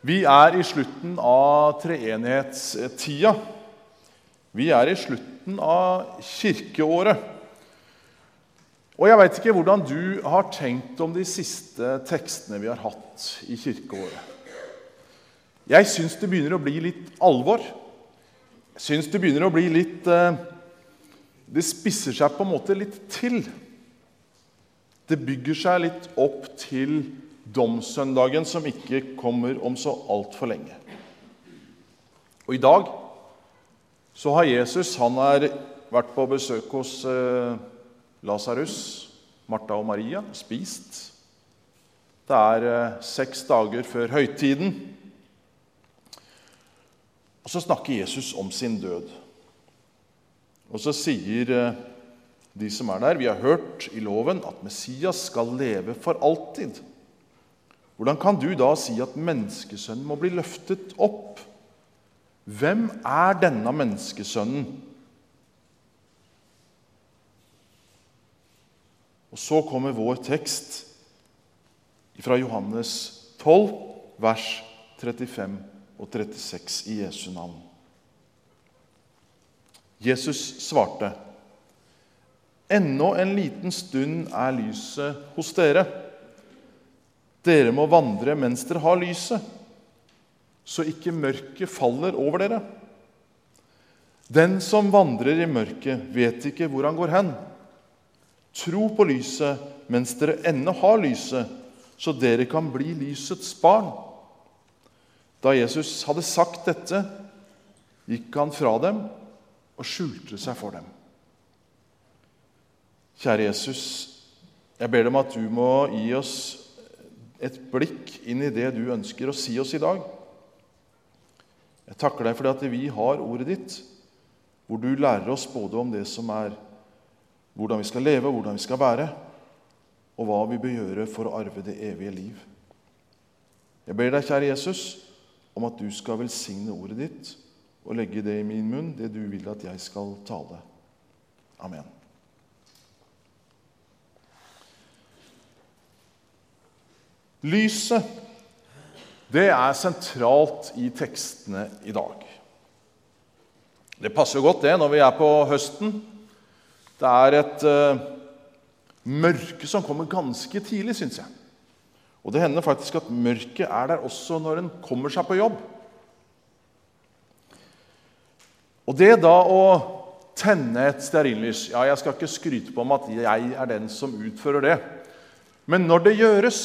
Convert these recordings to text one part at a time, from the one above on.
Vi er i slutten av treenighetstida. Vi er i slutten av kirkeåret. Og jeg veit ikke hvordan du har tenkt om de siste tekstene vi har hatt i kirkeåret. Jeg syns det begynner å bli litt alvor. Jeg syns det begynner å bli litt eh, Det spisser seg på en måte litt til. Det bygger seg litt opp til domssøndagen som ikke kommer om så altfor lenge. Og i dag så har Jesus han har vært på besøk hos eh, Lasarus, Martha og Maria, spist. Det er eh, seks dager før høytiden. Og så snakker Jesus om sin død. Og så sier eh, de som er der, vi har hørt i loven at Messias skal leve for alltid. Hvordan kan du da si at menneskesønnen må bli løftet opp? Hvem er denne menneskesønnen? Og så kommer vår tekst fra Johannes 12, vers 35 og 36 i Jesu navn. Jesus svarte, 'Ennå en liten stund er lyset hos dere.' Dere må vandre mens dere har lyset, så ikke mørket faller over dere. Den som vandrer i mørket, vet ikke hvor han går hen. Tro på lyset mens dere ennå har lyset, så dere kan bli lysets barn. Da Jesus hadde sagt dette, gikk han fra dem og skjulte seg for dem. Kjære Jesus, jeg ber deg om at du må gi oss et blikk inn i det du ønsker å si oss i dag. Jeg takker deg for at vi har ordet ditt, hvor du lærer oss både om det som er hvordan vi skal leve, hvordan vi skal være, og hva vi bør gjøre for å arve det evige liv. Jeg ber deg, kjære Jesus, om at du skal velsigne ordet ditt og legge det i min munn, det du vil at jeg skal tale. Amen. Lyset, det er sentralt i tekstene i dag. Det passer godt, det, når vi er på høsten. Det er et uh, mørke som kommer ganske tidlig, syns jeg. Og det hender faktisk at mørket er der også når en kommer seg på jobb. Og det da å tenne et stearinlys Ja, jeg skal ikke skryte på om at jeg er den som utfører det. Men når det gjøres,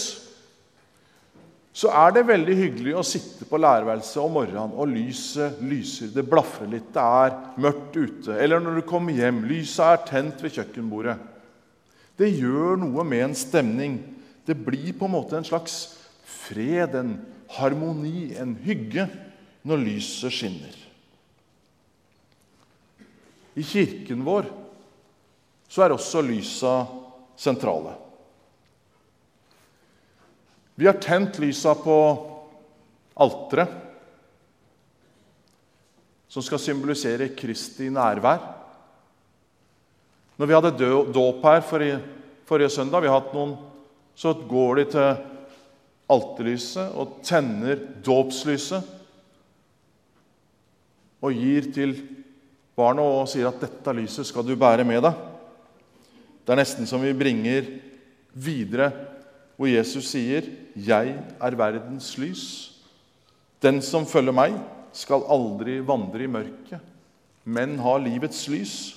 så er det veldig hyggelig å sitte på lærerværelset om morgenen, og lyset lyser, det blafrer litt, det er mørkt ute. Eller når du kommer hjem, lyset er tent ved kjøkkenbordet. Det gjør noe med en stemning. Det blir på en måte en slags fred, en harmoni, en hygge, når lyset skinner. I kirken vår så er også lysa sentrale. Vi har tent lysa på alteret, som skal symbolisere Kristi nærvær. Når vi hadde dåp her forrige, søndag, vi har hatt noen, så går de til alterlyset og tenner dåpslyset og gir til barnet og sier at 'dette lyset skal du bære med deg'. Det er nesten som vi bringer videre hvor Jesus sier, 'Jeg er verdens lys'. Den som følger meg, skal aldri vandre i mørket, men ha livets lys.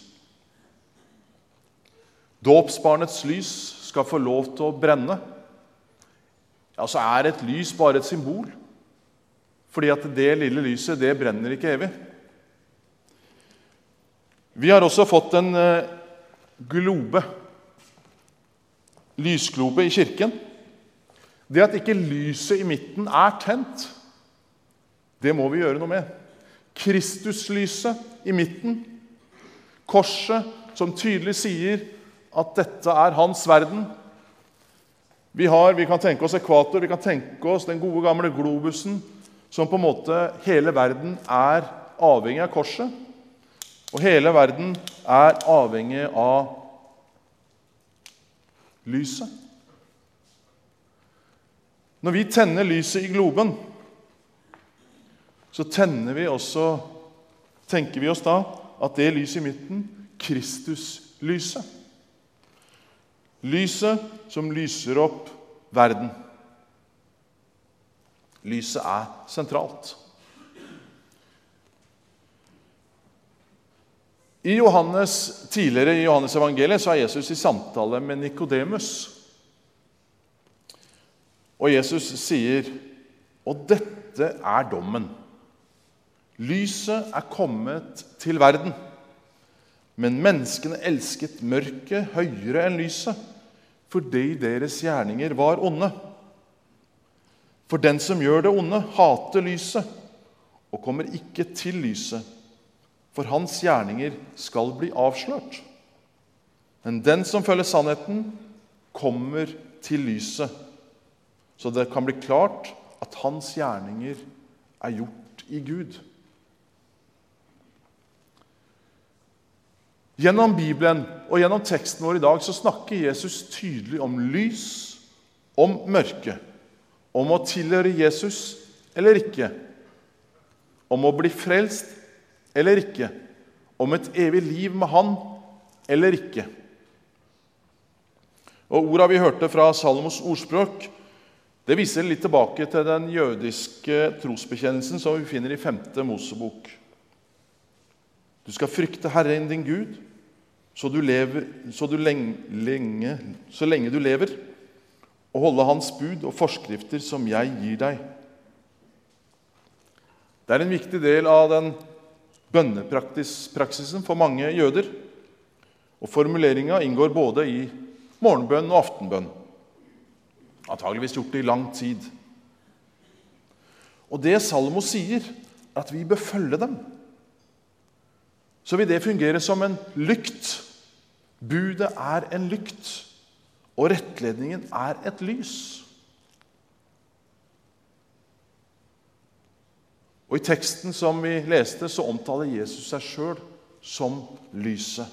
Dåpsbarnets lys skal få lov til å brenne. Ja, Så er et lys bare et symbol, fordi at det lille lyset det brenner ikke evig. Vi har også fått en eh, globe, lysglobe, i kirken. Det at ikke lyset i midten er tent, det må vi gjøre noe med. Kristuslyset i midten, korset som tydelig sier at dette er hans verden. Vi, har, vi kan tenke oss ekvator, vi kan tenke oss den gode, gamle globusen, som på en måte hele verden er avhengig av korset. Og hele verden er avhengig av lyset. Når vi tenner lyset i globen, så tenner vi også, tenker vi oss da at det lyset i midten, Kristuslyset Lyset som lyser opp verden. Lyset er sentralt. I Johannes, Tidligere i Johannes evangeliet så er Jesus i samtale med Nikodemus. Og Jesus sier, 'Og dette er dommen.' Lyset er kommet til verden, men menneskene elsket mørket høyere enn lyset, fordi deres gjerninger var onde. For den som gjør det onde, hater lyset og kommer ikke til lyset, for hans gjerninger skal bli avslørt. Men den som følger sannheten, kommer til lyset, så det kan bli klart at hans gjerninger er gjort i Gud. Gjennom Bibelen og gjennom teksten vår i dag så snakker Jesus tydelig om lys, om mørke om å tilhøre Jesus eller ikke, om å bli frelst eller ikke, om et evig liv med Han eller ikke. Og Orda vi hørte fra Salomos ordspråk, det viser litt tilbake til den jødiske trosbekjennelsen som vi finner i 5. Mosebok. Du skal frykte Herren din Gud så, du lever, så, du lenge, lenge, så lenge du lever og holde Hans bud og forskrifter som jeg gir deg. Det er en viktig del av den bønnepraksisen for mange jøder. Og Formuleringa inngår både i morgenbønn og aftenbønn. Antageligvis gjort det i lang tid. Og det Salmo sier, er at vi bør følge dem, så vil det fungere som en lykt. Budet er en lykt. Og rettledningen er et lys. Og I teksten som vi leste, så omtaler Jesus seg sjøl som lyset.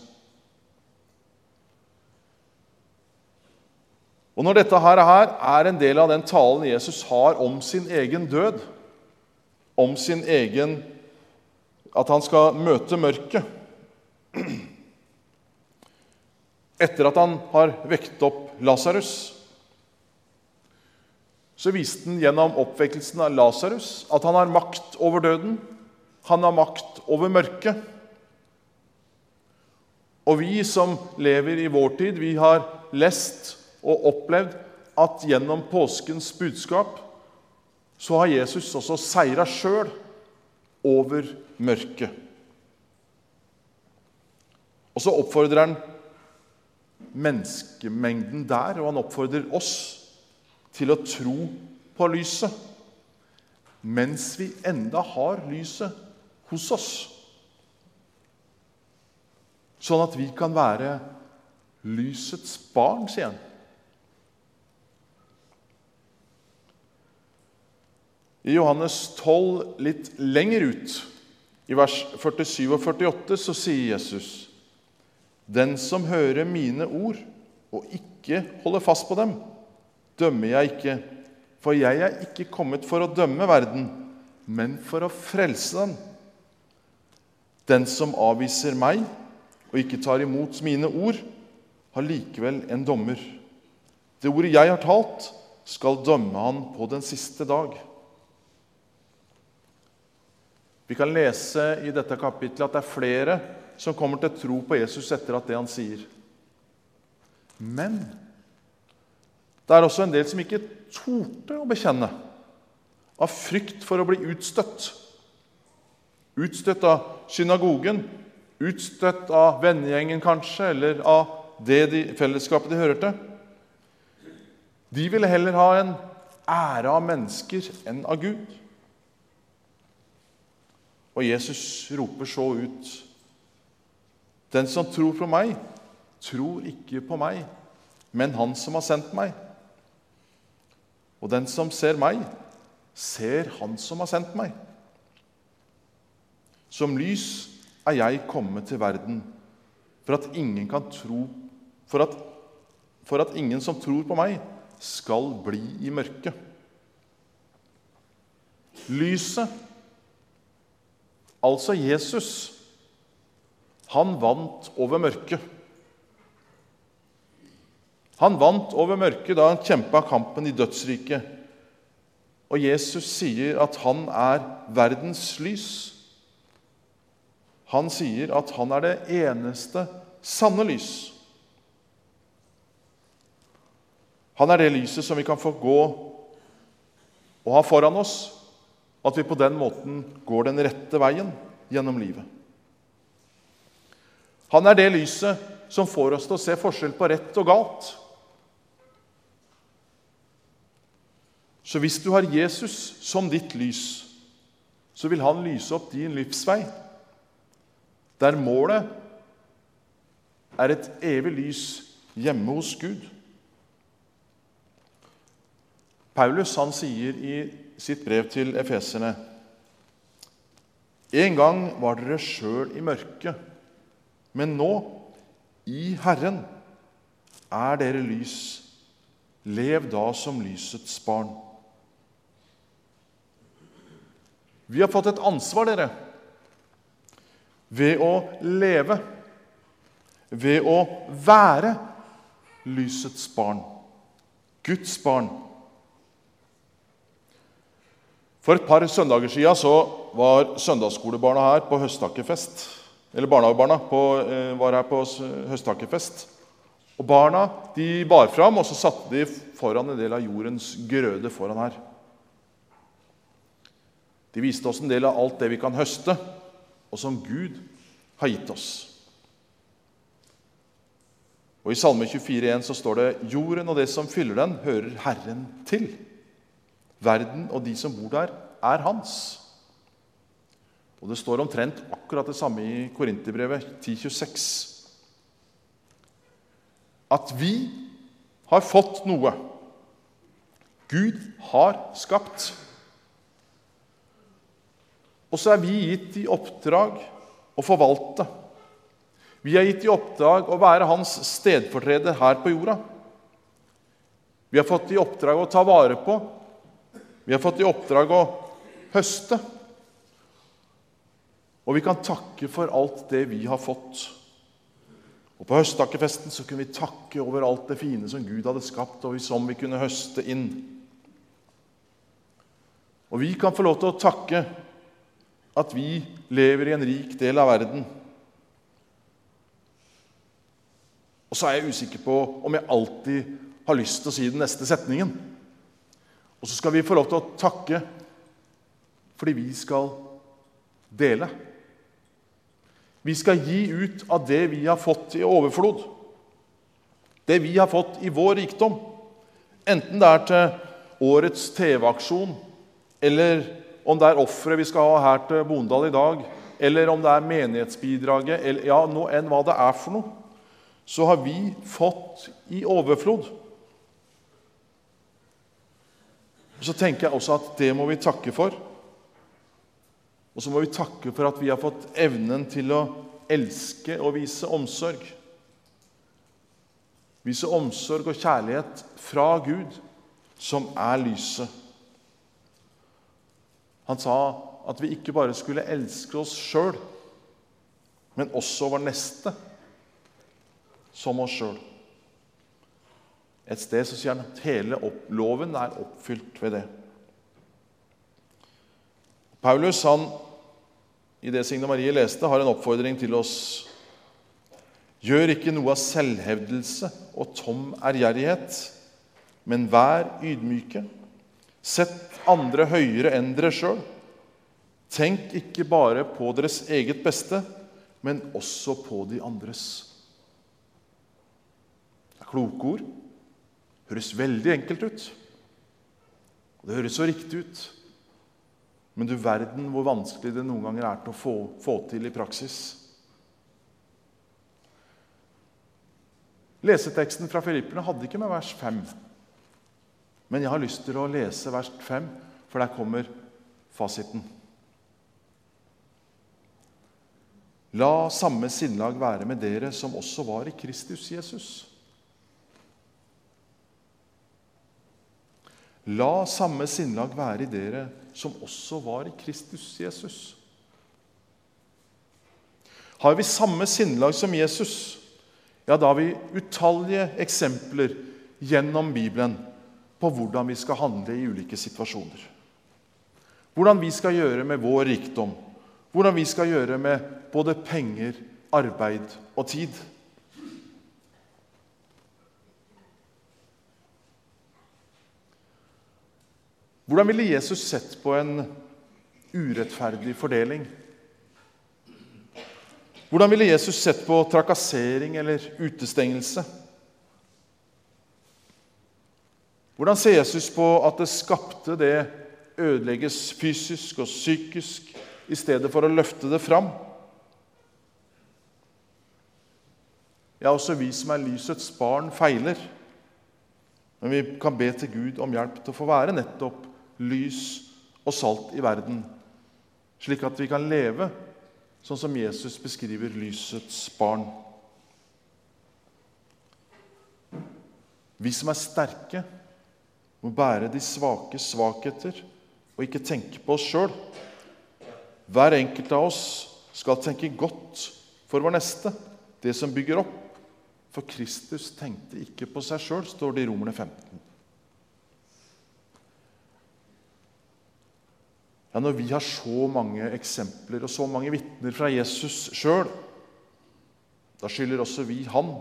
Og Når dette her er en del av den talen Jesus har om sin egen død, om sin egen At han skal møte mørket Etter at han har vekt opp Lasarus, så viste han gjennom oppvekkelsen av Lasarus at han har makt over døden. Han har makt over mørket. Og vi som lever i vår tid, vi har lest og opplevd at gjennom påskens budskap så har Jesus også seira sjøl over mørket. Og så oppfordrer han menneskemengden der, og han oppfordrer oss til å tro på lyset mens vi enda har lyset hos oss. Sånn at vi kan være lysets barn, sier han. I Johannes 12, litt lenger ut, i vers 47 og 48, så sier Jesus den som hører mine ord og ikke holder fast på dem, dømmer jeg ikke. For jeg er ikke kommet for å dømme verden, men for å frelse den. Den som avviser meg og ikke tar imot mine ord, har likevel en dommer. Det ordet jeg har talt, skal dømme han på den siste dag. Vi kan lese i dette kapitlet at det er flere som kommer til tro på Jesus etter at det han sier. Men det er også en del som ikke torde å bekjenne, av frykt for å bli utstøtt. Utstøtt av synagogen, utstøtt av vennegjengen kanskje, eller av det de, fellesskapet de hører til. De ville heller ha en ære av mennesker enn av Gud. Og Jesus roper så ut den som tror på meg, tror ikke på meg, men Han som har sendt meg. Og den som ser meg, ser Han som har sendt meg. Som lys er jeg kommet til verden, for at ingen kan tro For at, for at ingen som tror på meg, skal bli i mørket. Lyset altså Jesus, han vant over mørket. Han vant over mørket da han kjempa kampen i dødsriket. Og Jesus sier at han er verdens lys. Han sier at han er det eneste sanne lys. Han er det lyset som vi kan få gå og ha foran oss, at vi på den måten går den rette veien gjennom livet. Han er det lyset som får oss til å se forskjell på rett og galt. Så hvis du har Jesus som ditt lys, så vil han lyse opp din livsvei, der målet er et evig lys hjemme hos Gud. Paulus han sier i sitt brev til efeserne En gang var dere sjøl i mørket, men nå, i Herren, er dere lys. Lev da som lysets barn. Vi har fått et ansvar, dere, ved å leve, ved å være lysets barn, Guds barn. For et par søndager siden så var søndagsskolebarna her på høsttakkefest. Eller barnehagebarna på, eh, var her på høsttakkefest. Og Barna de bar fram, og så satte de foran en del av jordens grøde foran her. De viste oss en del av alt det vi kan høste, og som Gud har gitt oss. Og I Salme 24,1 så står det jorden og det som fyller den, hører Herren til. Verden og de som bor der, er hans. Og Det står omtrent akkurat det samme i Korinterbrevet 10.26. At vi har fått noe Gud har skapt. Og så er vi gitt i oppdrag å forvalte. Vi er gitt i oppdrag å være hans stedfortreder her på jorda. Vi har fått i oppdrag å ta vare på. Vi har fått i oppdrag å høste. Og vi kan takke for alt det vi har fått. Og På høsttakkefesten så kunne vi takke over alt det fine som Gud hadde skapt, og som vi kunne høste inn. Og vi kan få lov til å takke at vi lever i en rik del av verden. Og så er jeg usikker på om jeg alltid har lyst til å si den neste setningen. Og så skal vi få lov til å takke fordi vi skal dele. Vi skal gi ut av det vi har fått i overflod. Det vi har fått i vår rikdom. Enten det er til årets TV-aksjon eller om det er offeret vi skal ha her til Bondal i dag, eller om det er menighetsbidraget, eller ja, noe enn hva det er for noe, så har vi fått i overflod. Og Så tenker jeg også at det må vi takke for. Og så må vi takke for at vi har fått evnen til å elske og vise omsorg. Vise omsorg og kjærlighet fra Gud, som er lyset. Han sa at vi ikke bare skulle elske oss sjøl, men også vår neste som oss sjøl. Et sted så sier han at hele loven er oppfylt ved det. Paulus, han, i det Signe Marie leste, har en oppfordring til oss. Gjør ikke noe av selvhevdelse og tom ærgjerrighet, men vær ydmyke. Sett andre høyere enn dere sjøl. Tenk ikke bare på deres eget beste, men også på de andres. Det er kloke ord. Høres veldig enkelt ut. Og det høres så riktig ut. Men du verden hvor vanskelig det noen ganger er til å få, få til i praksis. Leseteksten fra Filipperne hadde ikke med vers 5. Men jeg har lyst til å lese vers 5, for der kommer fasiten. La samme sinnlag være med dere som også var i Kristus Jesus. La samme sinnlag være i dere som også var i Kristus Jesus. Har vi samme sinnlag som Jesus, ja, da har vi utallige eksempler gjennom Bibelen på hvordan vi skal handle i ulike situasjoner. Hvordan vi skal gjøre med vår rikdom, hvordan vi skal gjøre med både penger, arbeid og tid. Hvordan ville Jesus sett på en urettferdig fordeling? Hvordan ville Jesus sett på trakassering eller utestengelse? Hvordan ser Jesus på at det skapte det ødelegges fysisk og psykisk i stedet for å løfte det fram? Ja, også vi som er lysets barn, feiler. Men vi kan be til Gud om hjelp til å få være nettopp lys og salt i verden, slik at vi kan leve sånn som Jesus beskriver lysets barn. Vi som er sterke, må bære de svake svakheter og ikke tenke på oss sjøl. Hver enkelt av oss skal tenke godt for vår neste, det som bygger opp. For Kristus tenkte ikke på seg sjøl, står det i Romerne 15. Ja, Når vi har så mange eksempler og så mange vitner fra Jesus sjøl, da skylder også vi han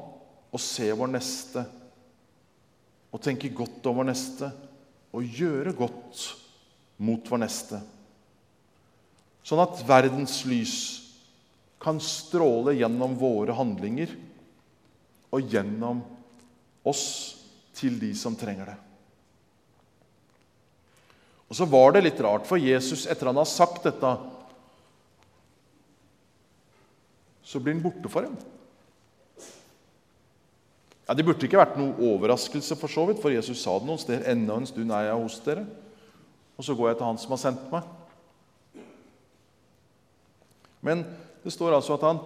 å se vår neste og tenke godt om vår neste og gjøre godt mot vår neste. Sånn at verdens lys kan stråle gjennom våre handlinger og gjennom oss til de som trenger det. Og så var det litt rart, for Jesus, etter han har sagt dette, så blir han borte for dem. Ja, Det burde ikke vært noe overraskelse, for så vidt, for Jesus sa det noen steder. Enda en stund er jeg hos dere, og så går jeg til Han som har sendt meg. Men det står altså at han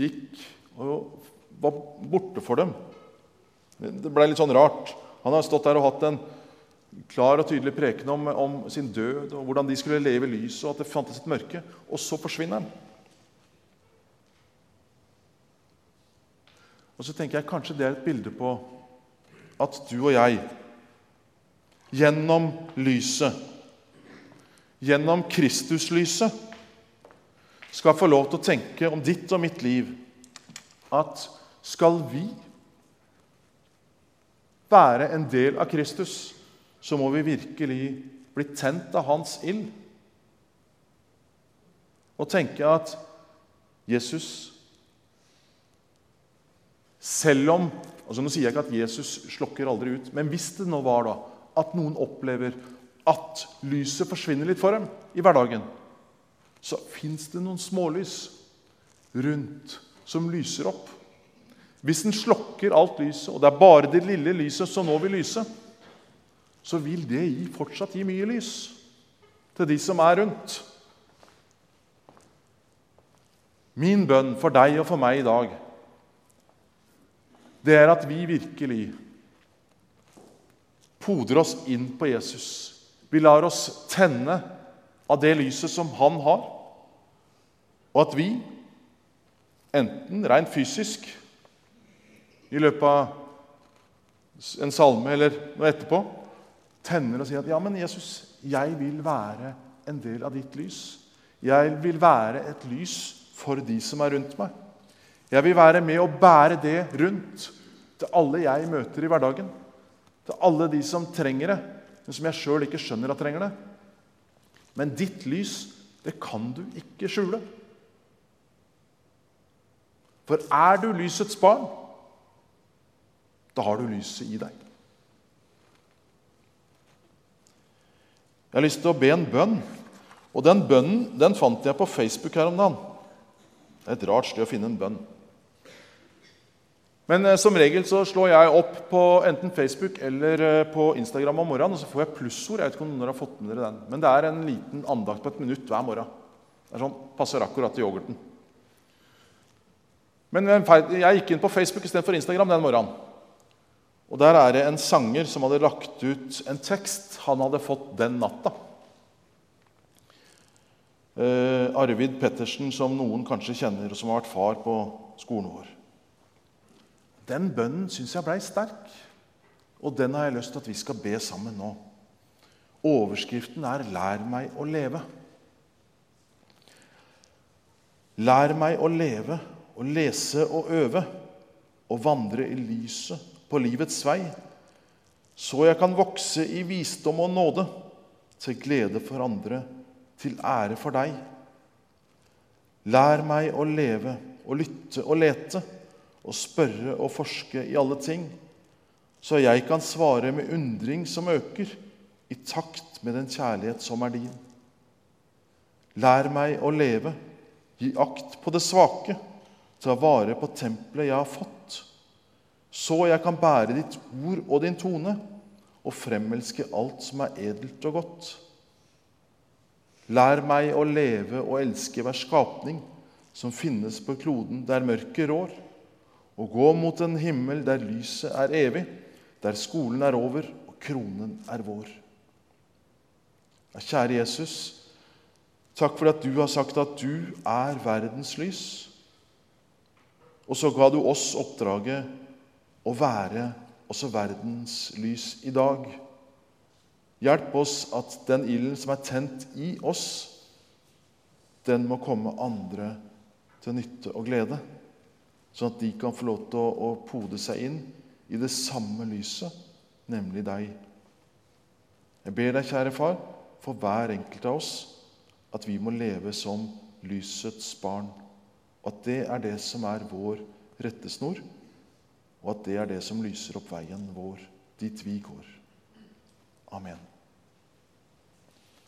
gikk og var borte for dem. Det ble litt sånn rart. Han har stått der og hatt en klar og tydelig preken om, om, sin død og hvordan de skulle leve i lyset, og at det fantes et mørke. Og så forsvinner han. Og så tenker jeg kanskje det er et bilde på at du og jeg gjennom lyset, gjennom Kristuslyset, skal få lov til å tenke om ditt og mitt liv at skal vi være en del av Kristus, så må vi virkelig bli tent av hans ild. Og tenke at Jesus Selv om altså Nå sier jeg ikke at Jesus slokker aldri ut, men hvis det nå var da at noen opplever at lyset forsvinner litt for dem i hverdagen, så fins det noen smålys rundt som lyser opp. Hvis en slokker alt lyset, og det er bare det lille lyset som nå vil lyse, så vil det gi, fortsatt gi mye lys til de som er rundt. Min bønn for deg og for meg i dag det er at vi virkelig podrer oss inn på Jesus. Vi lar oss tenne av det lyset som han har, og at vi, enten rent fysisk i løpet av en salme eller noe etterpå, tenner og sier at ja, men Jesus, jeg vil være en del av ditt lys. Jeg vil være et lys for de som er rundt meg. Jeg vil være med å bære det rundt til alle jeg møter i hverdagen. Til alle de som trenger det, men som jeg sjøl ikke skjønner at trenger det. Men ditt lys, det kan du ikke skjule. For er du lysets barn, da har du lyset i deg. Jeg har lyst til å be en bønn. Og den bønnen den fant jeg på Facebook her om dagen. Det er et rart sted å finne en bønn. Men eh, som regel så slår jeg opp på enten Facebook eller eh, på Instagram om morgenen, og så får jeg plussord. Jeg vet ikke om noen har fått med dere den. Men det er en liten andakt på et minutt hver morgen. Det er sånn, Passer akkurat til yoghurten. Men eh, jeg gikk inn på Facebook istedenfor Instagram den morgenen. Og Der er det en sanger som hadde lagt ut en tekst han hadde fått den natta. Eh, Arvid Pettersen, som noen kanskje kjenner, og som har vært far på skolen vår. Den bønnen syns jeg blei sterk, og den har jeg lyst til at vi skal be sammen nå. Overskriften er 'Lær meg å leve'. Lær meg å leve og lese og øve og vandre i lyset på livets vei, så jeg kan vokse i visdom og nåde, til glede for andre, til ære for deg. Lær meg å leve og lytte og lete og spørre og forske i alle ting, så jeg kan svare med undring som øker, i takt med den kjærlighet som er din. Lær meg å leve, gi akt på det svake, ta vare på tempelet jeg har fått, så jeg kan bære ditt ord og din tone og fremelske alt som er edelt og godt. Lær meg å leve og elske hver skapning som finnes på kloden der mørket rår, og gå mot en himmel der lyset er evig, der skolen er over og kronen er vår. Ja, kjære Jesus, takk for at du har sagt at du er verdens lys. Og så ga du oss oppdraget å være også verdens lys i dag. Hjelp oss at den ilden som er tent i oss, den må komme andre til nytte og glede, sånn at de kan få lov til å, å pode seg inn i det samme lyset, nemlig deg. Jeg ber deg, kjære far, for hver enkelt av oss at vi må leve som lysets barn, at det er det som er vår rettesnor, og at det er det som lyser opp veien vår dit vi går. Amen.